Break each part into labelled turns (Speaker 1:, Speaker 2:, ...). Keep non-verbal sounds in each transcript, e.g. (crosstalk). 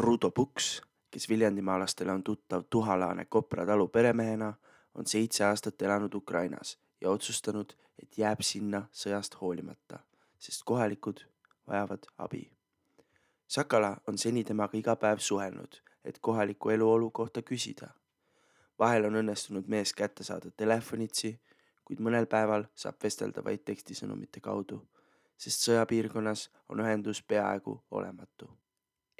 Speaker 1: Rudo Puks, kes viljandimaalastele on tuttav tuhalaane Kopra talu peremehena, on seitse aastat elanud Ukrainas ja otsustanud, et jääb sinna sõjast hoolimata, sest kohalikud vajavad abi. Sakala on seni temaga iga päev suhelnud, et kohaliku eluolu kohta küsida. vahel on õnnestunud mees kätte saada telefonitsi, kuid mõnel päeval saab vestelda vaid tekstisõnumite kaudu, sest sõjapiirkonnas on ühendus peaaegu olematu.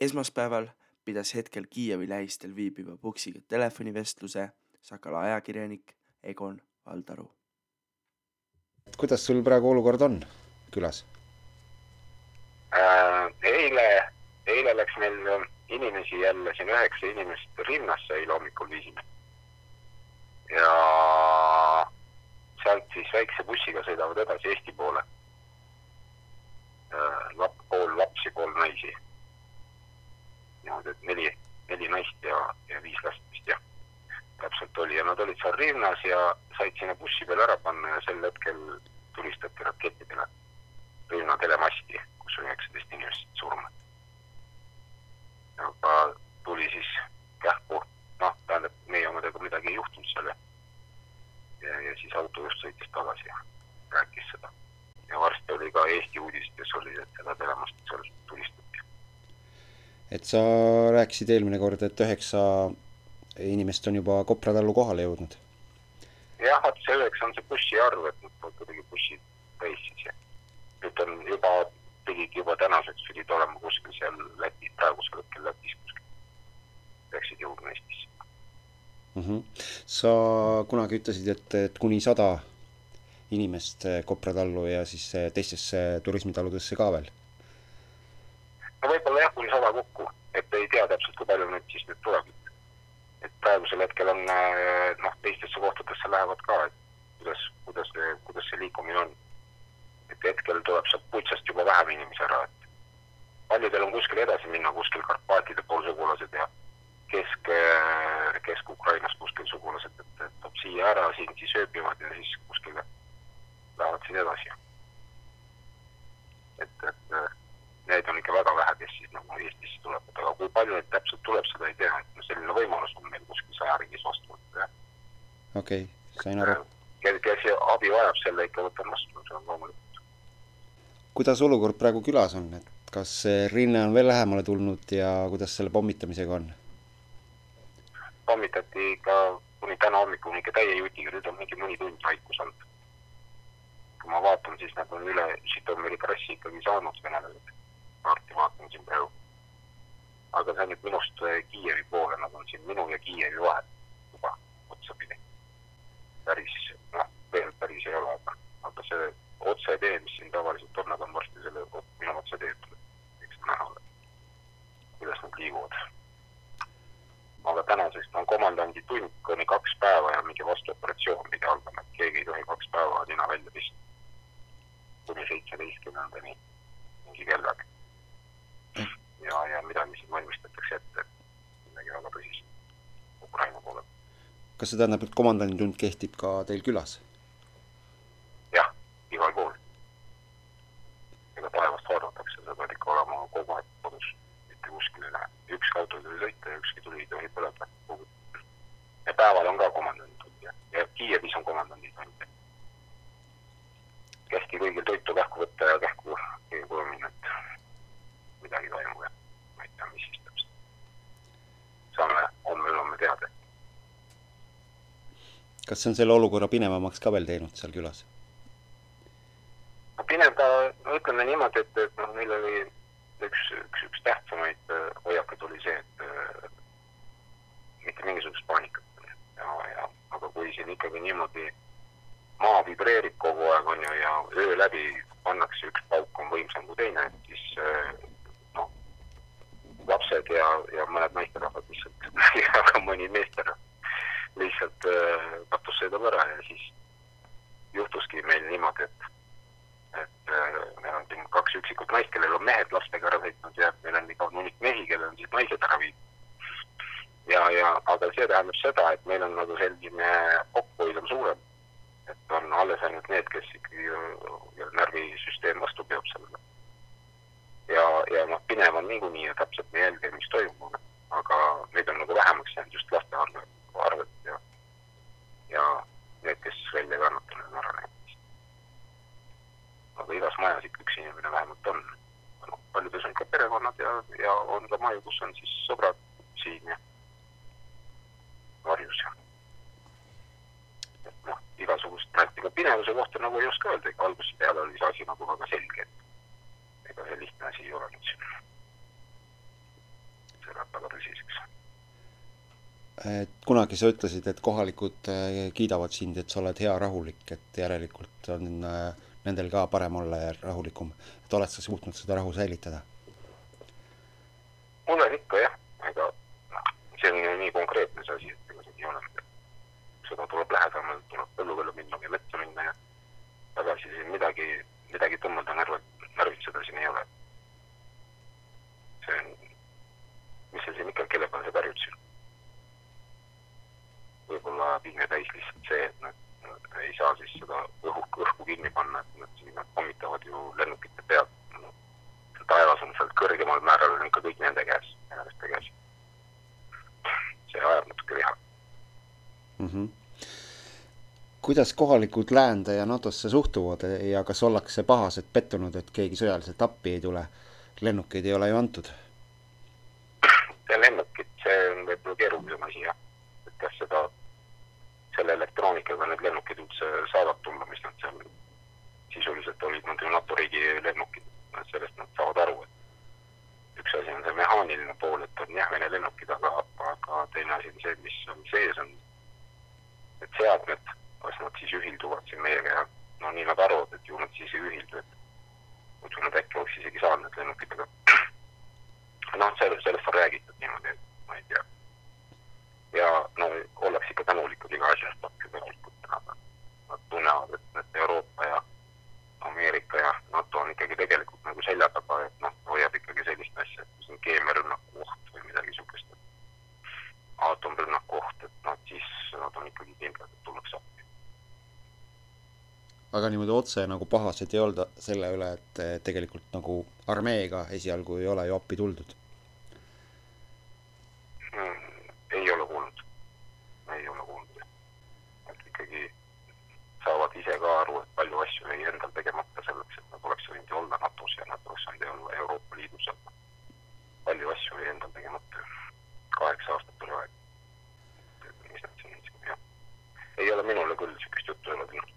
Speaker 1: Esmaspäeval pidas hetkel Kiievi lähistel viibiva Puksiga telefonivestluse Sakala ajakirjanik Egon Valdaru.
Speaker 2: kuidas sul praegu olukord on külas?
Speaker 3: Äh, eile, eile läks meil äh, inimesi jälle siin üheksa inimest Rinnasse eile hommikul viisime. ja sealt siis väikse bussiga sõidavad edasi Eesti poole. lap-, pool lapsi, pool naisi. Niimoodi, et neli, neli naist ja, ja viis last vist jah, täpselt oli ja nad olid seal Rinnas ja said sinna bussi peale ära panna ja sel hetkel tulistati rakettidele Rinna telemasti, kus on üheksateist inimest surma. aga tuli siis kähku, noh, tähendab, meie omadega midagi ei juhtunud seal ja ja, siis auto just sõitis tagasi ja rääkis seda. ja varsti oli ka Eesti uudistes oli, et seda telemast seal tulistati.
Speaker 2: Et sa rääkisid eelmine kord, et üheksa inimest on juba Kopra tallu kohale jõudnud.
Speaker 3: jah, vot see üheksa on see bussiarv, et nad pole kuidagi bussid täis siis ja nüüd on juba, pidid juba tänaseks pidid olema kuskil seal Lätis, praegusel hetkel Lätis kuskil. peaksid jõudma Eestisse
Speaker 2: mm. -hmm. sa kunagi ütlesid, et, et kuni sada inimest Kopra tallu ja siis teistesse turismitaludesse ka veel.
Speaker 3: no võib-olla jah, kuni sada kokku, et ei tea täpselt, kui palju nüüd siis nüüd tuleb. et praegusel hetkel on noh, teistesse kohtadesse lähevad ka, et kuidas, kuidas, kuidas see liikumine on. et hetkel tuleb sealt Putsast juba vähem inimesi ära, et paljudel on kuskil edasi minna, kuskil Karpaatide pool sugulased ja kesk, Kesk-Ukrainas kuskil sugulased, et, et tuleb siia ära, siin siis ööbivad ja siis kuskile lähevad siin edasi. et, et neid on ikka väga vähe, kes siis nagu Eestisse tulevad, aga kui palju neid täpselt tuleb, seda ei tea, et selline võimalus on meil kuskil saja ringis vastu võtta, jah.
Speaker 2: okei okay,, sain aru.
Speaker 3: kes, kes abi vajab, selle ikka võtan vastu, see on loomulikult.
Speaker 2: kuidas olukord praegu külas on, et kas rinne on veel lähemale tulnud ja kuidas selle pommitamisega on?
Speaker 3: pommitati ikka kuni täna hommikuni ikka täie jutiga, nüüd on mingi mõni tund vaikus olnud. kui ma vaatan, siis nad on üle Žõtomõri trassi ikkagi saanud venelased. Kaarti vaatan siin praegu. aga see on nüüd minust Kiievi poole, nad on siin minu ja Kiievi vahel juba otsapidi. päris, noh, veel päris ei ole, aga, aga see otsetee, mis siin tavaliselt on, nad on varsti selle minu otseteed, eks näha ole, kuidas nad liiguvad aga tänasest on komandandi tund kuni kaks päeva ja mingi vastuoperatsioon pidi algama, et keegi ei tohi kaks päeva nina välja pista. kuni seitseteistkümnendani mingi kellaga. Ja, ja midagi siin valmistatakse ette, midagi väga tõsist Ukraina poole.
Speaker 2: kas see tähendab, et komandandi tund kehtib ka teil külas?
Speaker 3: jah, igal pool. ega taevast vaadatakse, sa pead ikka olema kogu aeg kodus, mitte kuskil ei lähe. ükski auto ei tohi sõita ja ükski tuli ei tohi põleda. ja päeval on ka komandandi tund ja, ja Kiievis on komandandi tund. kästi kõigil toitu kähku võtta ja kähku keegi koju minna, et midagi toimub ja ma ei tea, mis siis täpselt. saame homme-ülehomme teada.
Speaker 2: kas see on selle olukorra pinevamaks ka veel teinud seal külas?
Speaker 3: no pinev ta, no ütleme niimoodi, et, et noh, meil oli üks, üks, üks tähtsamaid äh, hoiakuid oli see, et äh, mitte mingisugust paanikat. ja, ja aga kui siin ikkagi niimoodi maa vibreerib kogu aeg, on ju, ja öö läbi pannakse üks pauk on võimsam kui teine, siis äh, noh, lapsed ja, ja mõned naisterahvad lihtsalt ja ka mõni meesterahvas lihtsalt äh, katus sõidab ära ja siis juhtuski meil niimoodi, et et äh, meil on siin kaks üksikut naist, kellel on mehed lastega ära sõitnud ja meil on ikka hunnik mehi, kellel on siis naised ära viidud. ja, ja aga see tähendab seda, et meil on nagu selline kokkuhoid on suurem. et on alles ainult need, kes ikkagi närvisüsteem vastu peab sellele. ja, ja noh, pinev on niikuinii ja täpselt me jälgime, mis toimub. maju, kus on siis sõbrad siin ja varjus ja et noh, igasugust pinevuse kohta nagu ei oska öelda, ega algusest peale oli see asi nagu väga selge, et ega see lihtne asi ei siin. see läheb väga tõsiseks.
Speaker 2: et kunagi sa ütlesid, et kohalikud äh, kiidavad sind, et sa oled hea rahulik, et järelikult on äh, nendel ka parem olla ja rahulikum. et oled sa suutnud seda rahu säilitada?
Speaker 3: mul on ikka jah, ega noh, see on ju nii konkreetne see asi, et ega see nii ei ole midagi. seda tuleb lähedamalt, tuleb põllu peale minna või metsa minna ja tagasi siin midagi, midagi tõmmata närve, närvitseda siin ei ole. see on, mis sa siin ikka, kelle peale sa karjud siin? võib-olla pinge täis lihtsalt see, et nad, nad ei saa siis seda õhu, õhku kinni panna, et nad siin nad pommitavad ju lennukite pead no,. taevas on sealt kõrgemal määral on ikka kõik nende käes, venelaste käes. see ajab natuke viha.
Speaker 2: mm. -hmm. kuidas kohalikud läände ja NATO-sse suhtuvad ja kas ollakse pahased pettunud, et keegi sõjaliselt appi ei tule? lennukeid ei ole ju antud.
Speaker 3: see lennukid, see on võib-olla keerulisem asi jah, et kas seda, selle elektroonikaga need lennukid üldse saavad tulla, mis nad seal sisuliselt olid nad ju NATO riigi lennukid, sellest nad saavad aru, et üks asi on see mehaaniline pool, et on jah, Vene lennukid, aga, aga teine asi on see, mis on sees on need seadmed, kas nad siis ühilduvad siin meiega ja no nii nad arvavad, et ju nad siis ei ühildu, et muidu nad äkki oleks isegi saanud need lennukid, aga noh, sellest, sellest on räägitud niimoodi, et ma ei tea. ja no ollakse ikka tänulikud iga asja eest, appi tänulikud, nad, tunnevad, et, et Euroopa ja Ameerika ja NATO on ikkagi tegelikult nagu selja taga, et noh, hoiab ikkagi sellist asja, et on keemiarünnaku oht või midagi niisugust, aatomrünnaku oht, et noh, siis nad on ikkagi kindlad, et tullakse appi.
Speaker 2: aga niimoodi otse nagu pahased ei olda selle üle, et eh, tegelikult nagu armeega esialgu ei ole ju appi tuldud.
Speaker 3: Mm, ei ole kuulnud, ei ole kuulnud. et ikkagi saavad ise ka aru, et palju asju jäi endal tegemata selleks, et nad oleks võinud ju olla NATO-s ja nad oleks võinud ju olla Euroopa Liidus, aga palju asju jäi endal tegemata. kaheksa aastat oli aega. mis nad siin, jah. ei ole minule küll niisugust juttu ei ole tulnud.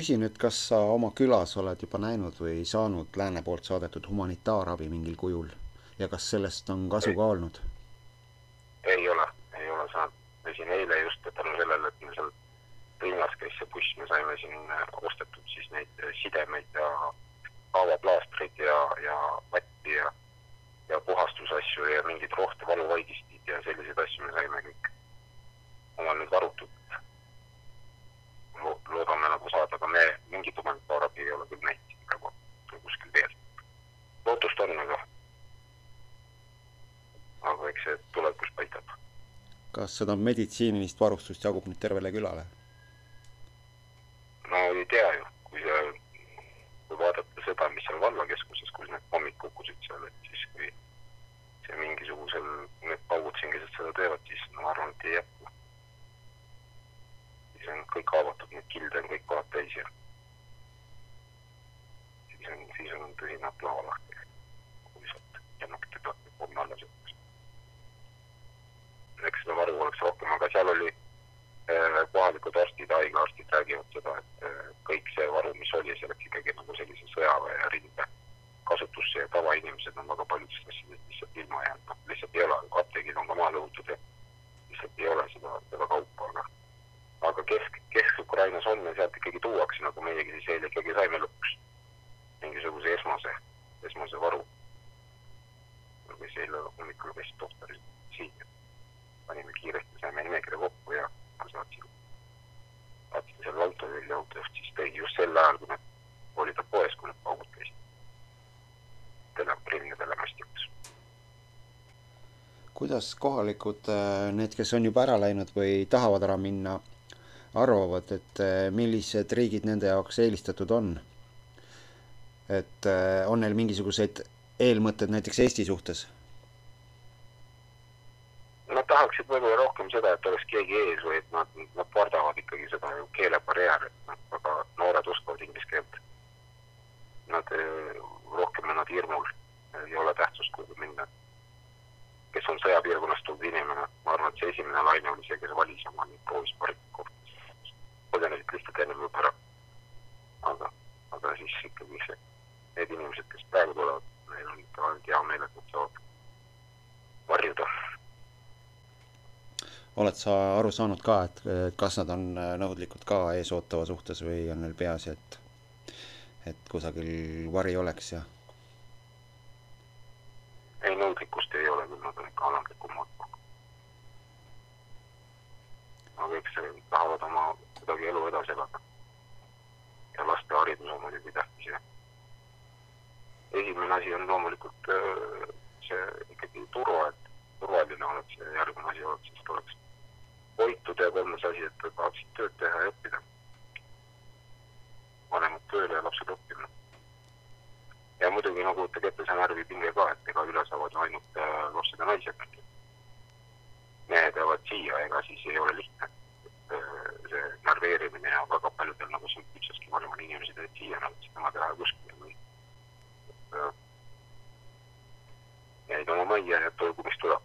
Speaker 2: Küsin nüüd, kas sa oma külas oled juba näinud või saanud lääne poolt saadetud humanitaarabi mingil kujul ja kas sellest on kasu ka olnud?
Speaker 3: ei ole, ei ole saanud. me siin eile just tänu sellele, et me seal rinnas käis see buss, me saime siin äh, ostetud siis neid äh, sidemeid ja haavaplaastreid ja, ja vatti ja, ja puhastusasju ja mingeid rohte valuvaigistid ja selliseid asju me saime kõik omal nüüd varutud. Loodame nagu saada, aga me mingit humanitaarabi ei ole küll näinud praegu kuskil veel. lootust on, aga, aga eks see tulevikus paistab.
Speaker 2: kas seda meditsiinilist varustust jagub nüüd tervele külale?
Speaker 3: no ei tea ju, kui see, kui vaadata seda, mis seal vallakeskuses, kus need pommid kukkusid seal, et siis kui see mingisugusel, need paugud siin keset seda teevad, siis ma arvan, et ei jätku. siis on kõik haavatud, kilde on kõik kohad täis ja siis on, siis on tõsine aplava lahti. kui sealt lennukite pealt pomme alla sõitis. eks seda varu oleks rohkem, aga seal oli eh, kohalikud arstid, haiglaarstid räägivad seda, et eh, kõik see varu, mis oli, see läks ikkagi nagu sellise sõjaväe ja rinde kasutusse ja tavainimesed on väga paljudest asjadest lihtsalt ilma jäänud, noh lihtsalt ei ole, apteegid on ka maha lõhutud ja lihtsalt ei ole seda, seda kaupa, aga aga kesk, Kesk-Ukrainas on ja sealt ikkagi tuuakse, nagu meiegi siis eile ikkagi saime lõpuks mingisuguse esmase, esmase varu. kes eile hommikul käis tohteril siin, panime kiiresti, saime nimekirja kokku ja ma saatsin, saatsin selle auto välja autost, siis tõi just sel ajal, kui nad, oli ta poes, kui need paugud käisid. tele, Prilli telemastikes.
Speaker 2: kuidas kohalikud, need, kes on juba ära läinud või tahavad ära minna, arvavad, et eh, millised riigid nende jaoks eelistatud on? et eh, on neil mingisuguseid eelmõtteid näiteks Eesti suhtes?
Speaker 3: Nad tahaksid võib-olla rohkem seda, et oleks keegi ees või et nad, nad kardavad ikkagi seda keelebarjääri, et nad väga noored oskavad inglise keelt. Nad eh, rohkem on nad hirmul ei ole tähtsust kuhugi minna. kes on sõjapiirkonnast tulnud inimene, ma arvan, et see esimene laine oli see, kes valis oma neid proovis kohta. Põgenesid lihtsalt ennem juba ära. aga, aga siis ikkagi see, need inimesed, kes praegu tulevad, neil on ikka ainult hea meel, et nad saavad varjuda.
Speaker 2: oled sa aru saanud ka, et kas nad on nõudlikud ka eesootava suhtes või on neil peaasi, et, et kusagil vari oleks ja?
Speaker 3: ei, nõudlikkust ei ole küll, nad on ikka alandlikumad. aga eks tahavad oma kuidagi elu edasi elada. ja laste haridus on muidugi tähtis ja esimene asi on loomulikult äh, see ikkagi turva, et turvaline oleks ja järgmine asi oleks, et oleks hoitud ja kolmas asi, et tahaksid tööd teha ja õppida. vanemad tööle ja lapsed õppima. ja muidugi no kujutage ette see närvipinge ka, et ega üle saavad ju ainult äh, lapsed ja naised. mehed jäävad siia, ega siis ei ole lihtne. et äh, see närveerimine ja väga paljudel nagu kitsaski vanemad inimesed jäid siia, nad siis nemad ei lähe kuskile või jäid oma majja ja tulgu, mis tuleb.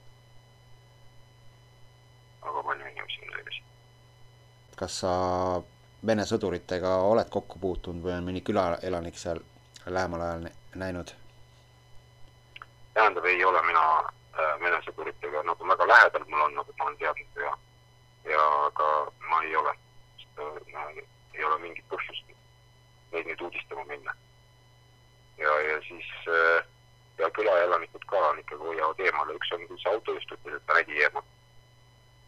Speaker 3: aga palju inimesi on selliseid.
Speaker 2: kas sa Vene sõduritega oled kokku puutunud või on mõni külaelanik seal lähemal ajal näinud?
Speaker 3: tähendab, ei ole mina äh, Vene sõduritega nagu väga lähedal mul on, nagu ma olen teadnud ja aga ma ei ole, no, ei ole mingit põhjust neid nüüd uudistama minna. ja, ja siis äh, ja külaelanikud ka on ikkagi hoiavad eemale, üks on küll see autojuht ütles, et ta nägi eemalt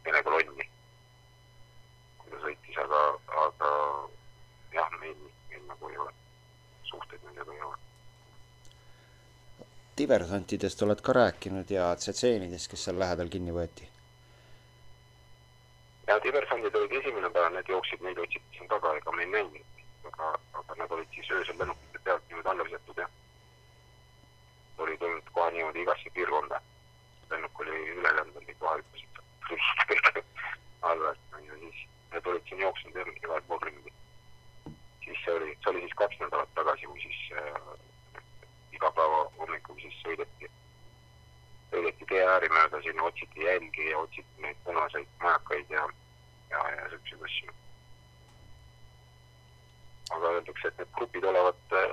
Speaker 3: Vene kolonni, kui ta sõitis, aga, aga jah, meil, meil nagu ei ole, suhteid nendega ei ole.
Speaker 2: diversantidest oled ka rääkinud ja tsetseenidest, kes seal lähedal kinni võeti?
Speaker 3: Ja diversandid olid esimene päev, need jooksid, neid otsiti siin taga, ega me ei näinud, aga, aga nad olid siis öösel lennukite pealt niimoodi alla visatud ja oli tulnud kohe niimoodi igasse piirkonda. lennuk oli üle lendanud, kõik kohe hüppasid kõik alla, ja siis need olid siin jooksnud ja igal pool ringi. siis see oli, see oli siis kaks nädalat tagasi, kui siis äh, iga päeva hommikul siis sõideti, sõideti tee ääri mööda, sinna otsiti jälgi ja otsiti neid punaseid majakaid ja, ja, ja siukseid asju. aga öeldakse, et need grupid olevat äh,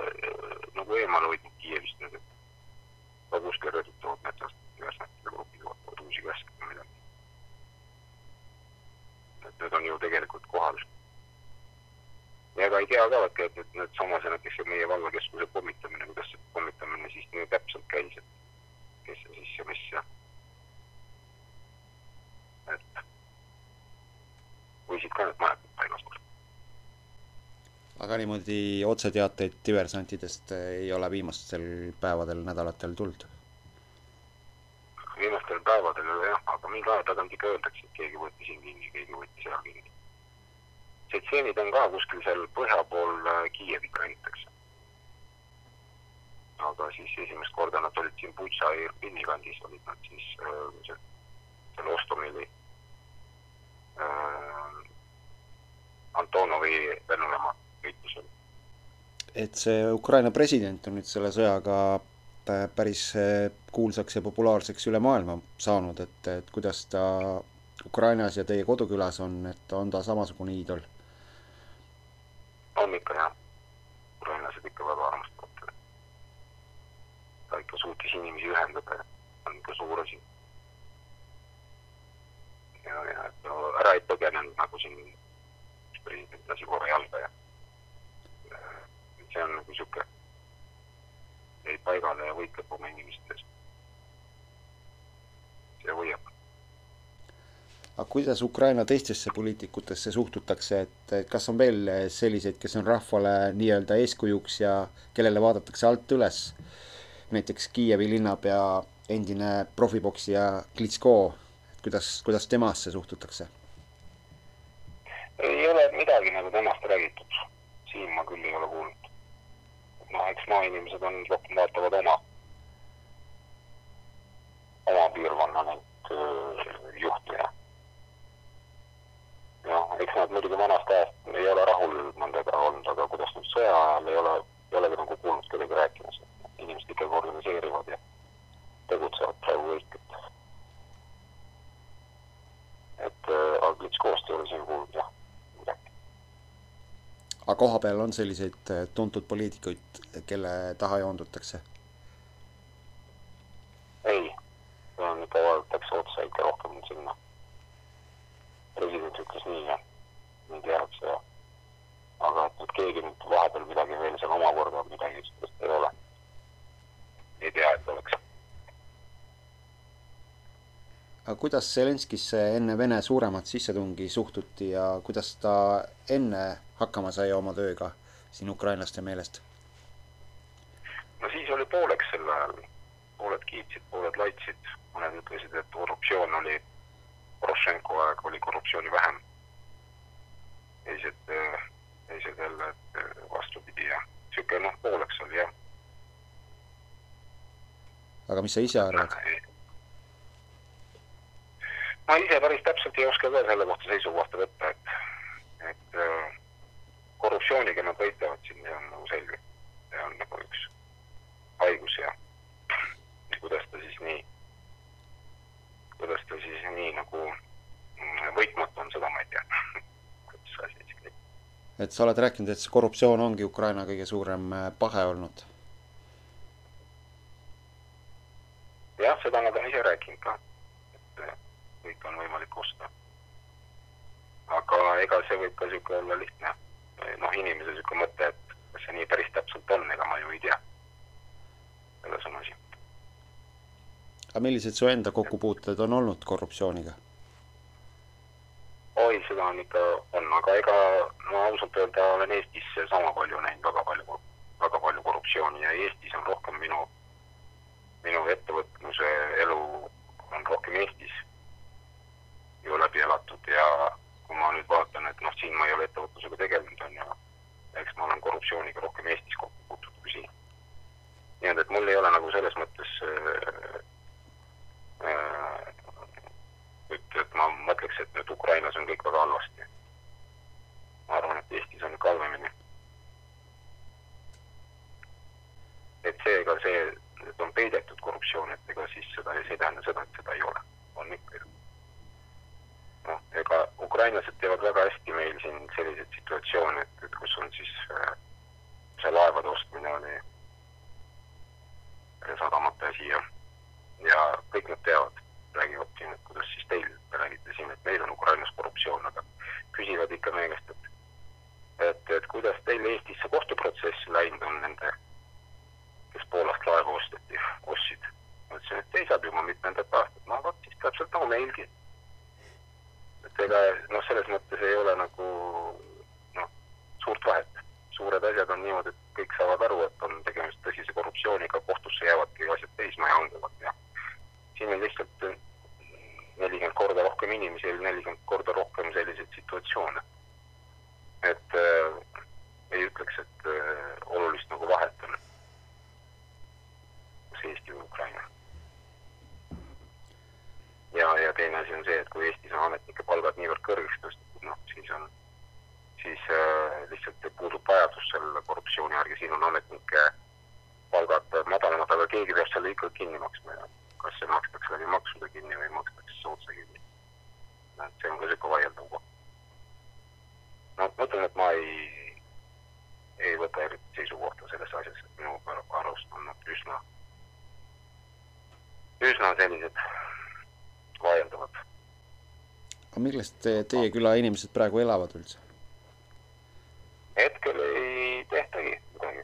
Speaker 3: nagu eemale hoidnud Kiievist nüüd, et ka kuskil rõõdutavad metsast, ühes näitel grupid vaatavad uusi käske või midagi. et need on ju tegelikult kohal. ja ega ei tea ka, et, et, et need samas näiteks meie valvekeskuse pommitamine, kuidas see pommitamine siis nii täpselt käis, et kes ja siis ja mis ja et võisid ka need majad paigas olla.
Speaker 2: aga niimoodi otseteateid diversantidest ei ole viimastel päevadel, nädalatel tulnud?
Speaker 3: viimastel päevadel ei ole jah, aga mingi aja tagant ikka öeldakse, et keegi võttis siin kinni, keegi võttis seal kinni. tšetšeenid on ka kuskil seal põhja pool äh, Kiievit räägitakse. aga siis esimest korda nad olid siin Butša ja Irpini kandis, olid nad siis äh, seal Ostomili äh, Antonovi lennujaama võitlusel.
Speaker 2: et see Ukraina president on nüüd selle sõjaga päris kuulsaks ja populaarseks üle maailma saanud, et, et kuidas ta Ukrainas ja teie kodukülas on, et on ta samasugune iidol?
Speaker 3: on ikka jah, ukrainlased ikka väga armastavad ta ikka suutis inimesi ühendada ja on ikka suur asi. ja, ja ära ei põgenenud nagu siin üks president lasi korra jalga ja see on nagu sihuke, jäi paigale ja võitleb oma inimeste eest. see hoiab
Speaker 2: aga kuidas Ukraina teistesse poliitikutesse suhtutakse, et kas on veel selliseid, kes on rahvale nii-öelda eeskujuks ja kellele vaadatakse alt üles? näiteks Kiievi linnapea, endine profipoksija Klitsko, kuidas, kuidas temasse suhtutakse?
Speaker 3: ei ole midagi nagu temast räägitud, siin ma küll ei ole kuulnud. noh, eks maainimesed on, rohkem vaatavad oma, oma piirkonna neid juhte ja noh, eks nad muidugi vanast ajast ei ole rahul nendega olnud, aga kuidas nüüd sõja ajal ei ole, ei olegi nagu kuulnud kedagi rääkimas, et inimesed ikkagi organiseerivad ja
Speaker 2: aga kohapeal on selliseid äh, tuntud poliitikuid, kelle taha joondutakse?
Speaker 3: ei, on ikka vaadatakse otsa ikka rohkem sinna. president ütles nii ja nii tehakse ja aga et nüüd keegi nüüd vahepeal midagi veel seal omakorda midagi sellist ei ole. ei tea, et oleks.
Speaker 2: aga kuidas Zelenskisse enne Vene suuremat sissetungi suhtuti ja kuidas ta enne hakkama sai oma tööga siin ukrainlaste meelest?
Speaker 3: no siis oli pooleks sel ajal, pooled kiitsid, pooled laitsid, mõned ütlesid, et korruptsioon oli, Porošenko aeg oli korruptsiooni vähem. teised, teised jälle, et vastupidi ja sihuke noh, pooleks oli jah.
Speaker 2: aga mis sa ise arvad?
Speaker 3: Ma ise päris täpselt ei oska ka selle kohta seisukohta võtta, et, et äh, korruptsiooniga nad võitlevad siin, see on nagu selge. see on nagu üks haigus ja (clears throat) kuidas ta siis nii, kuidas ta siis nii nagu mm, võitmatu on, seda ma ei tea. (laughs) kuidas see asi siis käib.
Speaker 2: et sa oled rääkinud, et see korruptsioon ongi Ukraina kõige suurem äh, pahe olnud?
Speaker 3: jah, seda nad on ise rääkinud ka, et äh, kõike on võimalik osta. aga ega see võib ka niisugune olla lihtne, noh, inimese niisugune mõte, et kas see nii päris täpselt on, ega ma ju ei tea. selles on asi.
Speaker 2: aga millised su enda kokkupuuted on olnud korruptsiooniga?
Speaker 3: oi, seda on ikka, on, aga ega no ausalt öelda olen Eestis sama palju näinud, väga palju, väga palju korruptsiooni ja Eestis on rohkem minu, minu ettevõtluse elu on rohkem Eestis ju läbi elatud ja kui ma nüüd vaatan, et noh, siin ma ei ole ettevõtlusega tegelenud, on ju, eks ma olen korruptsiooniga rohkem Eestis kokku puutunud kui siin. nii et, et mul ei ole nagu selles mõttes äh, äh, et, et ma mõtleks, et nüüd Ukrainas on kõik väga halvasti. ma arvan, et Eestis on ikka halvemini. et seega see, et on peidetud korruptsioon, et ega siis seda, see ei tähenda seda, et seda ei ole, on ikka ju. noh, ega ukrainlased teevad väga hästi meil siin selliseid situatsioone, et, et kus on siis äh, see laevade ostmine oli sadamate asi ja, ja kõik nad teavad, räägivad siin, et kuidas siis teil, te räägite siin, et meil on Ukrainas korruptsioon, aga küsivad ikka meie käest, et et, et kuidas teil Eestis see kohtuprotsess läinud on nende, kes Poolast laeva osteti, ostsid. ma ütlesin, et seisab juba mitmendat aastat, no vot siis täpselt nagu meilgi. et ega noh, selles mõttes ei ole nagu noh, suurt vahet. suured asjad on niimoodi, et kõik saavad aru, et on tegemist tõsise korruptsiooniga, kohtusse jäävadki asjad seisma ja hanguvad ja siin on lihtsalt nelikümmend korda rohkem inimesi, nelikümmend korda rohkem selliseid situatsioone. et äh, ei ütleks, et äh, olulist nagu vahet on. kas Eesti või Ukraina. ja, ja teine asi on see, et kui Eestis on ametnike palgad niivõrd kõrgeks tõstetud, noh, siis on, siis äh, lihtsalt puudub vajadus selle korruptsiooni järgi, siin on ametnike palgad madalamad, aga keegi peab selle ikka kinni maksma ja kas see makstakse läbi maksude kinni või makstakse see otse kinni. et see on ka niisugune vaieldav koht. no ma ütlen, et ma ei, ei võta eriti seisukohta selles asjas, et minu arust on nad üsna, üsna sellised vaieldavad.
Speaker 2: Millest te, teie küla inimesed praegu elavad üldse?
Speaker 3: hetkel ei tehtagi midagi,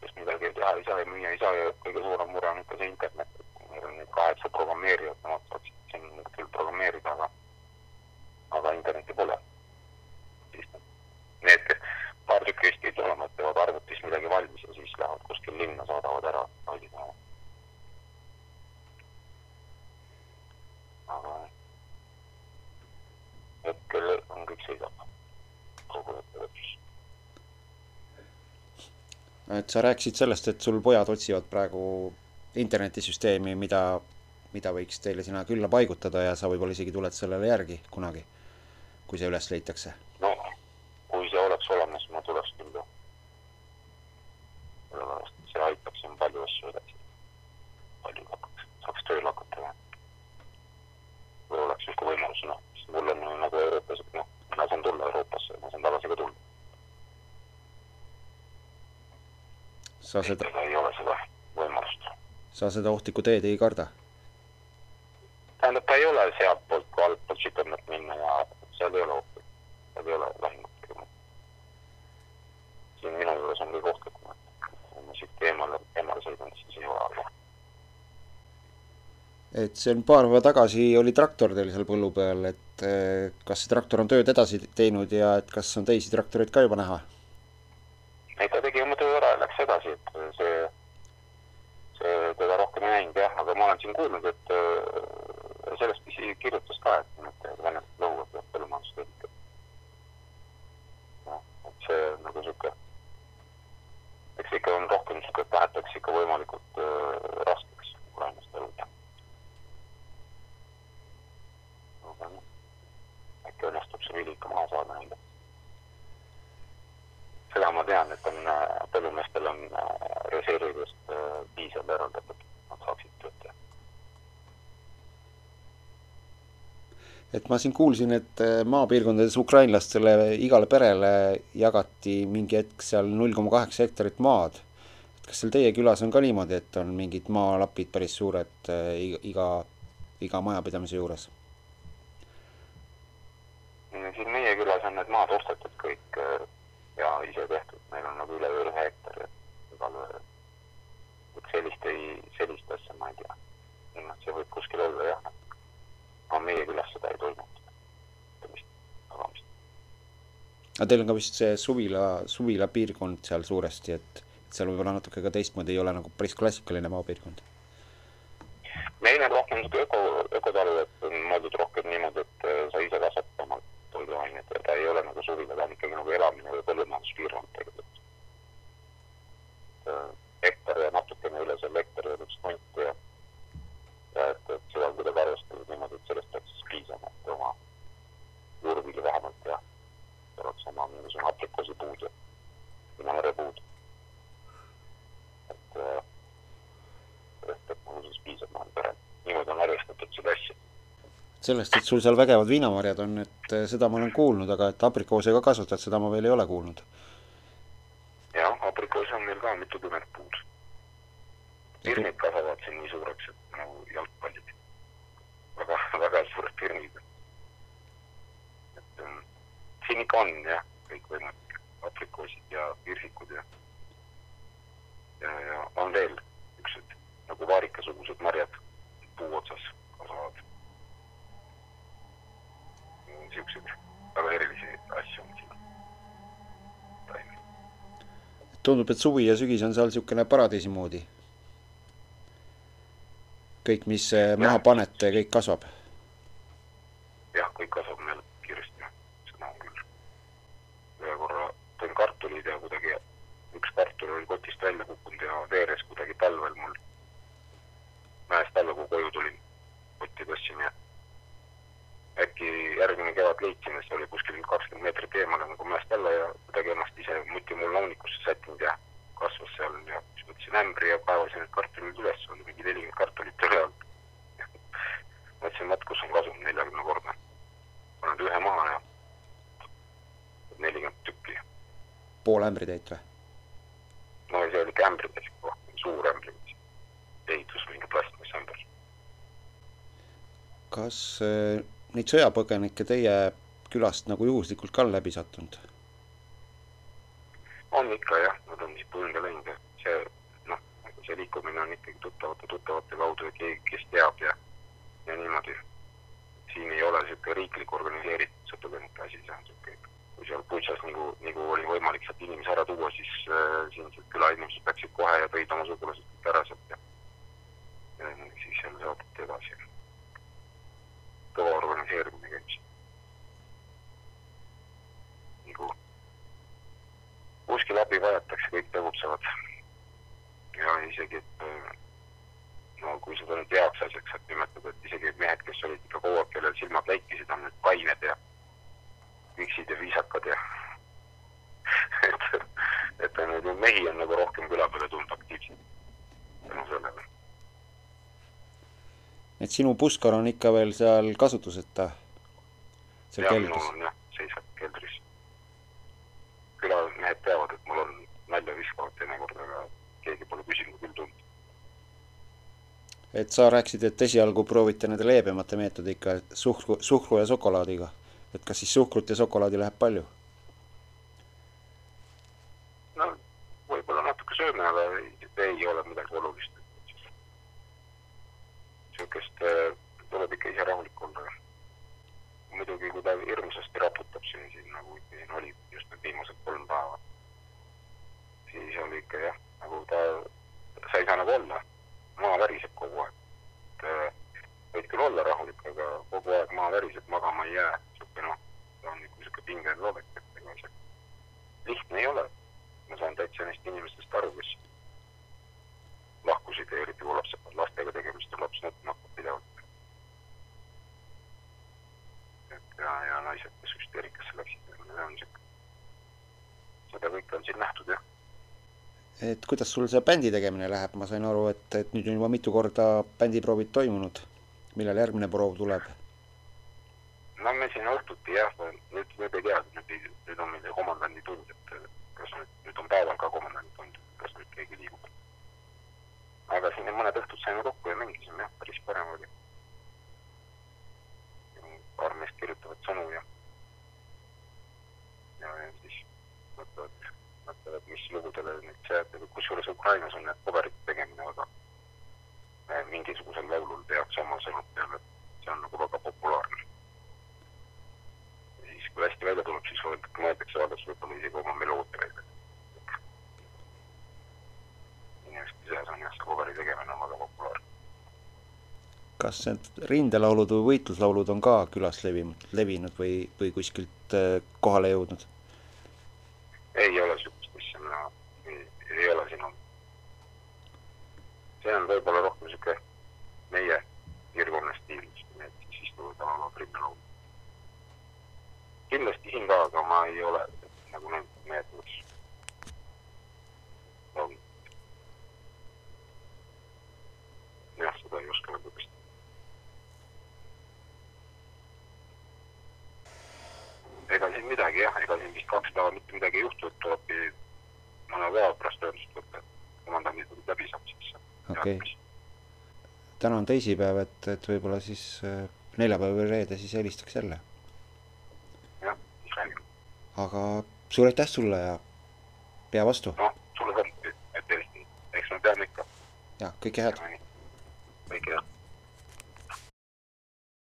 Speaker 3: sest midagi teha ei saa ja müüa ei saa ja kõige suurem mure on ikka see internet meil on nüüd kaheksa programmeerijat, nemad saaksid siin küll programmeerida, aga, aga internetti pole. siis need, paar tükki vist pidi olema, et teevad arvutis midagi valmis ja siis lähevad kuskil linna, saadavad ära faili taha. aga hetkel on kõik seisab, kogu ettevõtlus.
Speaker 2: Et sa rääkisid sellest, et sul pojad otsivad praegu internetisüsteemi, mida, mida võiks teile sinna külla paigutada ja sa võib-olla isegi tuled sellele järgi kunagi, kui see üles leitakse.
Speaker 3: no kui see oleks olemas, ma tuleks küll jah. sellepärast, et see aitaks siin palju asju edasi. palju hakata, saaks tööle hakata ja või oleks justkui võimalus, noh, sest mul on ju nagu Euroopas, et noh, ma saan tulla Euroopasse, ma saan tagasi ka tulla.
Speaker 2: Sa seda,
Speaker 3: ei ole seda võimalust.
Speaker 2: sa seda ohtlikku teed ei karda?
Speaker 3: tähendab, ta ei ole sealtpoolt kui altpoolt Süpernet minna ja seal ei ole ohtu, seal ei ole lahingut tegema. siin minu juures on kõige ohtlikum, et kui ma siit eemale, eemale sõidan, siis ei ole alla.
Speaker 2: et see on paar päeva tagasi oli traktor teil seal põllu peal, et eh, kas see traktor on tööd edasi teinud ja et kas on teisi traktoreid ka juba näha?
Speaker 3: ei, ta tegi oma töö ära ja läks edasi, et see, see teda rohkem ei näinud jah, aga ma olen siin kuulnud, et äh, sellest isegi kirjutas ka, et need venelased lõhuvad põllumajandustehnikat. noh, et see on nagu sihuke, eks ikka on rohkem sihuke, et tahetakse ikka võimalikult äh, raskeks ukrainlaste elu teha. aga noh, äkki õnnestub see vili ikka maha saada neile seda ma tean, et on äh, põllumeestel on äh, reservidest äh, piisavalt eraldatud, nad saaksid tööd teha.
Speaker 2: et ma siin kuulsin, et maapiirkondades ukrainlastele igale perele jagati mingi hetk seal null koma kaheksa hektarit maad. et kas seal teie külas on ka niimoodi, et on mingid maalapid päris suured iga, iga, majapidamise juures?
Speaker 3: siin meie külas on need maad ostetud kõik ja ise tehtud, meil on nagu üle ühe hektari, et igale, et sellist ei, sellist asja ma ei tea. see võib kuskil olla jah, aga meie külas seda ei toimunud.
Speaker 2: aga teil on ka vist see suvila, suvila piirkond seal suuresti, et et seal võib-olla natuke ka teistmoodi ei ole nagu päris klassikaline maapiirkond.
Speaker 3: meil on rohkem sihuke öko, ökotalu, et on mõeldud rohkem niimoodi, et äh, sa ise kasvatad oma toiduained ja ta ta on ikkagi nagu elamine või põllumajanduspiirkond tegelikult. hektar ja natukene üle selle hektari on üks hunt ja, ja et, et seda on kuidagi arvestatud niimoodi, et sellest peaks siis piisama, et oma juurvilju vähemalt ja oleks oma mingisugune aprikoosipuud ja vinamarjapuud. et äh, sellest peab nagu siis piisama perel. niimoodi on arvestatud seda asja.
Speaker 2: sellest, et sul seal vägevad viinamarjad on, et eh, seda ma olen kuulnud, aga et aprikoose ka kasvatad, seda ma veel ei ole kuulnud.
Speaker 3: jah, aprikoos on meil ka mitukümmend puud. pirnid kasvavad siin nii suureks, et nagu jalgpallid. väga, väga suured pirnid. et ähm, siin ikka on jah, kõikvõimalik aprikoosid ja pirsikud ja ja, ja on veel niisugused nagu vaarikasugused marjad niisuguseid väga erilisi asju on siin. taimi.
Speaker 2: tundub, et suvi ja sügis on seal niisugune paradiisi moodi. kõik, mis eh, maha panete, kõik kasvab.
Speaker 3: jah, kõik kasvab meil kiiresti, seda on küll. ühe korra tõin kartulid ja kuidagi üks kartul oli kotist välja kukkunud ja veeres kuidagi talvel mul. mäest alla, kui koju tulin, kotti tõstsin ja äkki järgmine kevad leidsime, see oli kuskil kakskümmend meetrit eemale alla ja kuidagi ennast ise muti mul launikusse sättinud ja kasvas seal ja siis võtsin ämbri ja kaevasin need kartulid üles, oli mingi nelikümmend kartulit üle olnud. mõtlesin, vaat kus on kasum neljakümnekordne paned ühe maha ja nelikümmend tükki.
Speaker 2: pool ämbritäit või?
Speaker 3: no see oli ikka ämbritäis, suur ämbri, ehitus mingi plastmassämber.
Speaker 2: kas eh, neid sõjapõgenikke teie külast nagu juhuslikult ka läbi sattunud?
Speaker 3: on ikka jah, nad on siit põlve läinud ja see noh, see liikumine on ikkagi tuttavate tuttavate kaudu ja keegi, kes teab ja, ja niimoodi. siin ei ole sihuke riiklik organiseeritud sõjapõgenike asi, see on sihuke, kui seal Butšas nagu, nagu oli võimalik sealt inimesi ära tuua, siis äh, siin külainimesed läksid kohe ja tõid oma sugulased kõik ära sealt ja, ja siis seal saadeti edasi. kõva organiseerimine käib siin. nagu kuskil abi vajatakse, tegutsevad. ja isegi, et äh, no kui seda nüüd heaks asjaks saab nimetada, et isegi mehed, kes olid ikka aeg, kellel silmad läikisid, on nüüd kained ja viksid ja viisakad ja (laughs) et, et on nüüd mehi on nagu rohkem küla peale tulnud aktiivselt tänu sellele.
Speaker 2: et sinu pusskar on ikka veel seal kasutuseta? seal keldris?
Speaker 3: on jah, seisab keldris. külamehed teavad, et mul on nalja viskavad teinekord, aga
Speaker 2: et sa rääkisid, et esialgu proovite nende leebemate meetodiga, suhkru, suhkru ja šokolaadiga. et kas siis suhkrut ja šokolaadi läheb palju?
Speaker 3: no võib-olla natuke sööme, aga ei, ole midagi olulist. niisugust äh, tuleb ikka ise rahulik olla. muidugi, kui ta hirmsasti raputab siin, siin nagu siin oli just need viimased kolm päeva, siis oli ikka jah, nagu ta, sa ei saa nagu olla, maa väriseb kogu aeg. et äh, võid küll olla rahulik, aga kogu aeg maa väriseb, magama ei jää. niisugune noh, ta on niisugune pingeline olek, et ega see lihtne ei ole ma saan täitsa neist inimestest aru, kes lahkusid ja eriti kui lapsed, lastega tegemist on, laps nutma hakkab pidevalt. et ja, ja naised, kes hüsteerikasse läksid, see on siuke, seda kõike on siin nähtud jah.
Speaker 2: et kuidas sul see bändi tegemine läheb, ma sain aru, et, et nüüd on juba mitu korda bändiproovid toimunud. millal järgmine proov tuleb?
Speaker 3: Me siin õhtuti jah, nüüd, nüüd ei tea, nüüd, nüüd on meil komandandi tund, et kas nüüd, nüüd on päeval ka komandandi tund, kas nüüd keegi liigub. aga siin mõned õhtud saime kokku ja mängisime jah, päris põnev oli. paar meest kirjutavad sõnu ja, ja, ja siis mõtlevad, mõtlevad, mis lugudele nüüd see, kusjuures Ukrainas on need cover'ite tegemine väga eh, mingisugusel laulul tehakse oma sõnad peale, see on nagu väga kui hästi välja tuleb, siis mõeldakse alles võib-olla isegi oma meloodia välja. inimeste seas on jah, see coveri tegemine on väga populaarne.
Speaker 2: kas need rindelaulud või võitluslaulud on ka külas levinud, levinud või, või kuskilt äh, kohale jõudnud?
Speaker 3: ei ole sihukest asja, mina ei, ei ole siin olnud. see on võib-olla rohkem sihuke meie piirkonna stiil, need siis istuvad ja laulavad rindelaulu. kindlasti siin ka, aga ma ei ole nagu need, need, mis on. jah, seda ei oska öelda vist. ega siin midagi jah, ega siin vist kaks päeva mitte midagi ei juhtu, et tulebki mõne päeva pärast ühendust võtta, et komandandid läbi saab siis.
Speaker 2: okei okay.. täna on teisipäev, et, et võib-olla siis äh, neljapäev või reede siis helistaks jälle.
Speaker 3: jah, räägime.
Speaker 2: aga suur aitäh sulle ja pea vastu
Speaker 3: noh, sulle ka, et helistada, eks me peame ikka.
Speaker 2: ja kõike head.